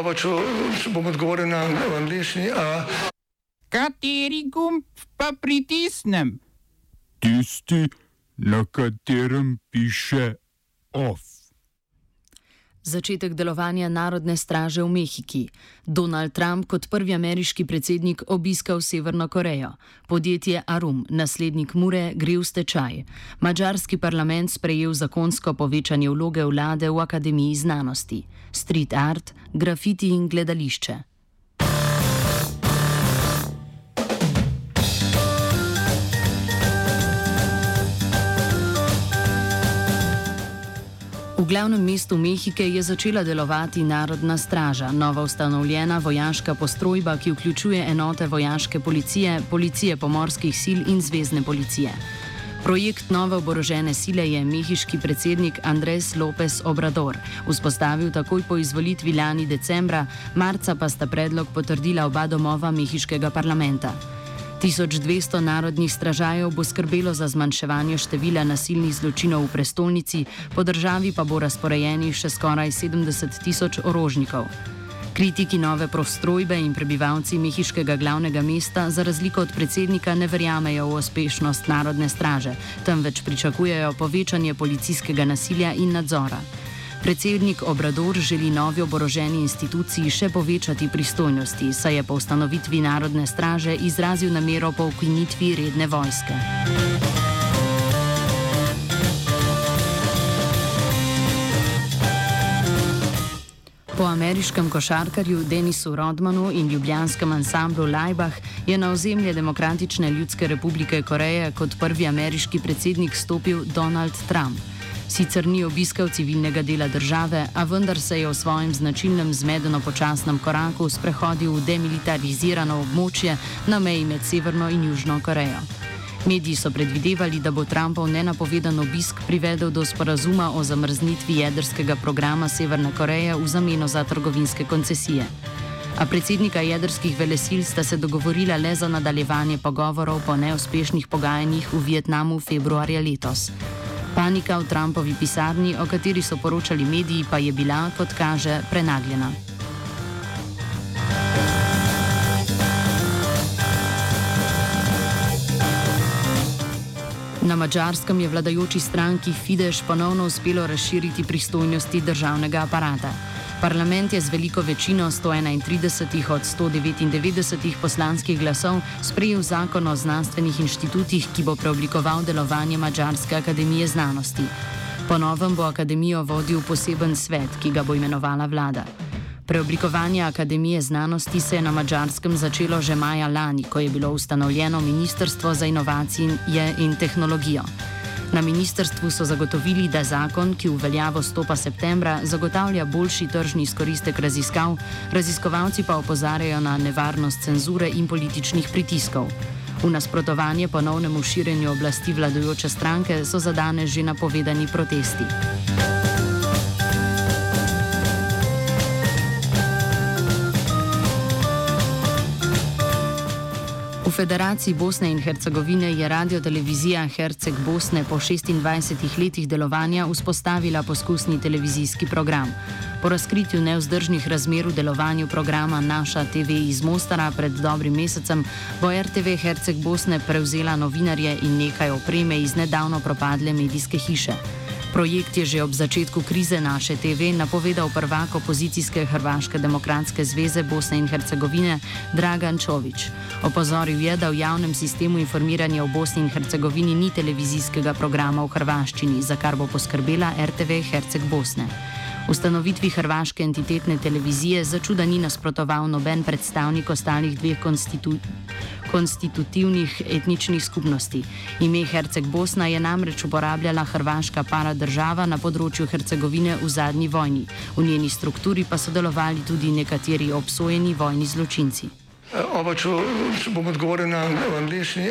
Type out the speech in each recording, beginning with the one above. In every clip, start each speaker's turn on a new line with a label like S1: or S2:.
S1: Oba, če bom odgovoril na angliški.
S2: Kateri gumb pa pritisnem?
S3: Tisti, na katerem piše OF.
S4: Začetek delovanja Narodne straže v Mehiki. Donald Trump kot prvi ameriški predsednik obiskal Severno Korejo. Podjetje Arum, naslednik Mure, gre v stečaj. Mačarski parlament sprejel zakonsko povečanje vloge vlade v Akademiji znanosti. Street art, grafiti in gledališče. Glavnem mestu Mehike je začela delovati Narodna straža, nova ustanovljena vojaška postrojba, ki vključuje enote vojaške policije, policije pomorskih sil in zvezdne policije. Projekt nove oborožene sile je mehiški predsednik Andres López Obrador vzpostavil takoj po izvolitvi lani decembra, marca pa sta predlog potrdila oba domova mehiškega parlamenta. 1200 narodnih stražajev bo skrbelo za zmanjševanje števila nasilnih zločinov v prestolnici, po državi pa bo razporejenih še skoraj 70 tisoč orožnikov. Kritiki nove prostrojbe in prebivalci mehiškega glavnega mesta za razliko od predsednika ne verjamejo v uspešnost narodne straže, temveč pričakujejo povečanje policijskega nasilja in nadzora. Predsednik Obrador želi novi oboroženi instituciji še povečati pristojnosti, saj je po ustanovitvi Narodne straže izrazil namero po ukinitvi redne vojske. Po ameriškem košarkarju Denisu Rodmanu in ljubljanskem ansamblu Leibach je na ozemlje Demokratične ljudske republike Koreje kot prvi ameriški predsednik stopil Donald Trump. Sicer ni obiskal civilnega dela države, a vendar se je v svojem značilnem zmedeno počasnem koraku sprehodil v demilitarizirano območje na meji med Severno in Južno Korejo. Mediji so predvidevali, da bo Trumpov nenapovedan obisk privedel do sporazuma o zamrznitvi jedrskega programa Severne Koreje v zameno za trgovinske koncesije. A predsednika jedrskih velesil sta se dogovorila le za nadaljevanje pogovorov po neuspešnih pogajanjih v Vietnamu februarja letos. Panika v Trumpovi pisarni, o kateri so poročali mediji, pa je bila, kot kaže, prenagljena. Na mačarskem je vladajoči stranki Fidesz ponovno uspelo razširiti pristojnosti državnega aparata. Parlament je z veliko večino 131 od 199 poslanskih glasov sprejel zakon o znanstvenih inštitutih, ki bo preoblikoval delovanje Mačarske akademije znanosti. Po novem bo akademijo vodil poseben svet, ki ga bo imenovala vlada. Preoblikovanje Akademije znanosti se je na Mačarskem začelo že maja lani, ko je bilo ustanovljeno Ministrstvo za inovacije in tehnologijo. Na ministrstvu so zagotovili, da zakon, ki v veljavo stopa septembra, zagotavlja boljši tržni izkoristek raziskav, raziskovalci pa opozarjajo na nevarnost cenzure in političnih pritiskov. V nasprotovanje ponovnemu širjenju oblasti vladajoče stranke so za danes že napovedani protesti. V Federaciji Bosne in Hercegovine je radiotelevizija Herceg Bosne po 26 letih delovanja vzpostavila poskusni televizijski program. Po razkritju neuzdržnih razmer v delovanju programa Naša TV iz Mostara pred dobrim mesecem bo RTV Herceg Bosne prevzela novinarje in nekaj opreme iz nedavno propadle medijske hiše. Projekt je že ob začetku krize naše TV napovedal prvak opozicijske Hrvaške demokratske zveze Bosne in Hercegovine Dragan Čovič. Opozoril je, da v javnem sistemu informiranja v Bosni in Hercegovini ni televizijskega programa v hrvaščini, za kar bo poskrbela RTV Herceg Bosne. Ustanovitvi hrvaške entitetne televizije za čuda ni nasprotoval noben predstavnik ostalih dveh konstitutivnih etničnih skupnosti. Ime Herceg Bosna je namreč uporabljala hrvaška paradržava na področju Hercegovine v zadnji vojni. V njeni strukturi pa so delovali tudi nekateri obsojeni vojni zločinci.
S1: Oba, če bom odgovoril na angliški.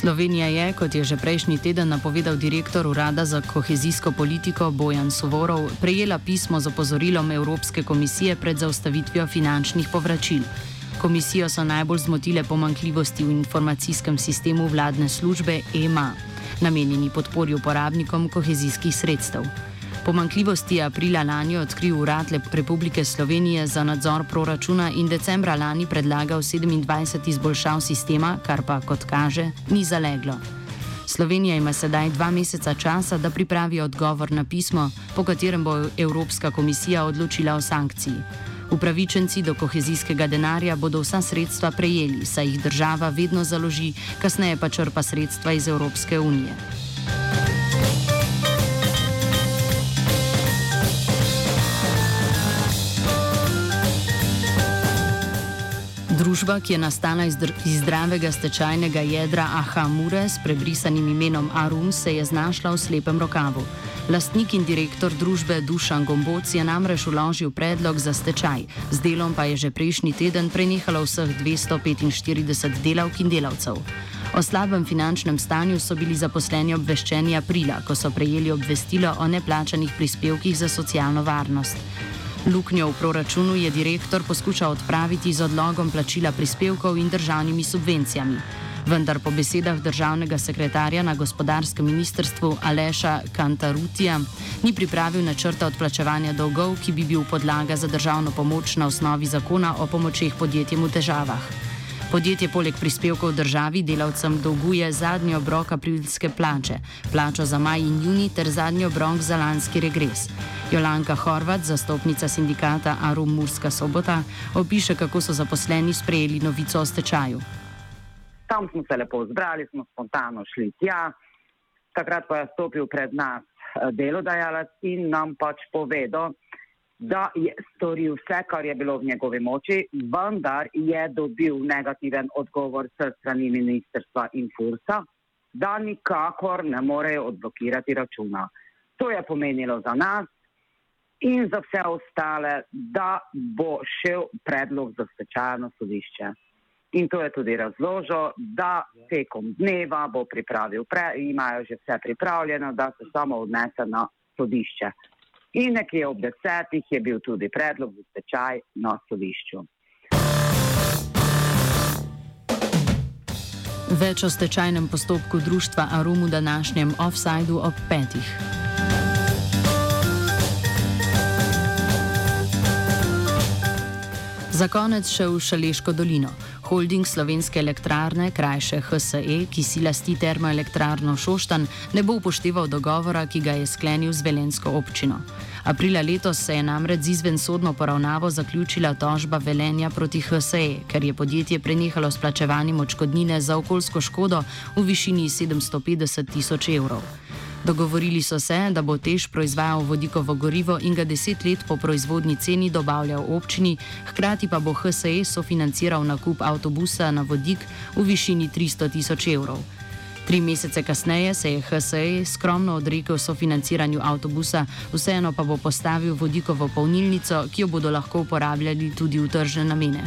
S4: Slovenija je, kot je že prejšnji teden napovedal direktor Urada za kohezijsko politiko Bojan Suvorov, prejela pismo z opozorilom Evropske komisije pred zaustavitvijo finančnih povračil. Komisijo so najbolj zmotile pomankljivosti v informacijskem sistemu vladne službe EMA, namenjeni podpori uporabnikom kohezijskih sredstev. Pomankljivosti je aprila lani odkril Urad Republike Slovenije za nadzor proračuna in decembra lani predlagal 27 izboljšav sistema, kar pa, kot kaže, ni zaleglo. Slovenija ima sedaj dva meseca časa, da pripravi odgovor na pismo, po katerem bo Evropska komisija odločila o sankciji. Upravičenci do kohezijskega denarja bodo vsa sredstva prejeli, saj jih država vedno založi, kasneje pa črpa sredstva iz Evropske unije. Družba, ki je nastala iz, iz zdravega stečajnega jedra Aha Mure s prebrisanim imenom Arum, se je znašla v slepem rokavu. Lastnik in direktor družbe Dušan Gomboc je namreč uložil predlog za stečaj, z delom pa je že prejšnji teden prenehalo vseh 245 delavk in delavcev. O slabem finančnem stanju so bili zaposleni obveščeni aprila, ko so prejeli obvestilo o neplačanih prispevkih za socialno varnost. Luknjo v proračunu je direktor poskušal odpraviti z odlogom plačila prispevkov in državnimi subvencijami. Vendar po besedah državnega sekretarja na gospodarskem ministrstvu Aleša Kantarutija ni pripravil načrta odplačevanja dolgov, ki bi bil podlaga za državno pomoč na osnovi zakona o pomočeh podjetjem v težavah. Podjetje poleg prispevkov državi delavcem dolguje zadnji obrok aprilske plače, plačo za maj in juni ter zadnji obrok za lanski regres. Jolanka Horvat, zastopnica sindikata Arum Murska sobota, opiše, kako so zaposleni sprejeli novico o stečaju.
S5: Tam smo se lepo zbrali, smo spontano šli tja. Takrat pa je stopil pred nas eh, delodajalec in nam pač povedal, da je storil vse, kar je bilo v njegovi moči, vendar je dobil negativen odgovor s strani ministrstva in Fursa, da nikakor ne morejo odblokirati računa. To je pomenilo za nas in za vse ostale, da bo šel predlog za stečajno sodišče. In to je tudi razložil, da tekom dneva bo pripravil, pre, imajo že vse pripravljeno, da se samo odnese na sodišče. In nekje ob desetih je bil tudi predlog za stečaj na sodišču.
S4: Več o stečajnem postopku društva Arum v današnjem offsajdu ob petih. Za konec še v Šaleško dolino. Holding slovenske elektrarne, krajše HSE, ki si lasti termoelektrarno Šoštan, ne bo upošteval dogovora, ki ga je sklenil z Velensko občino. Aprila letos se je namreč z izvensodno poravnavo zaključila tožba Velenja proti HSE, ker je podjetje prenehalo s plačevanjem odškodnine za okoljsko škodo v višini 750 tisoč evrov. Dogovorili so se, da bo tež proizvajal vodikovo gorivo in ga deset let po proizvodni ceni dobavljal občini, hkrati pa bo HSE sofinanciral nakup avtobusa na vodik v višini 300 tisoč evrov. Tri mesece kasneje se je HSE skromno odrekel sofinanciranju avtobusa, vseeno pa bo postavil vodikovo polnilnico, ki jo bodo lahko uporabljali tudi v tržne namene.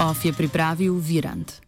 S4: OF je pripravil Virant.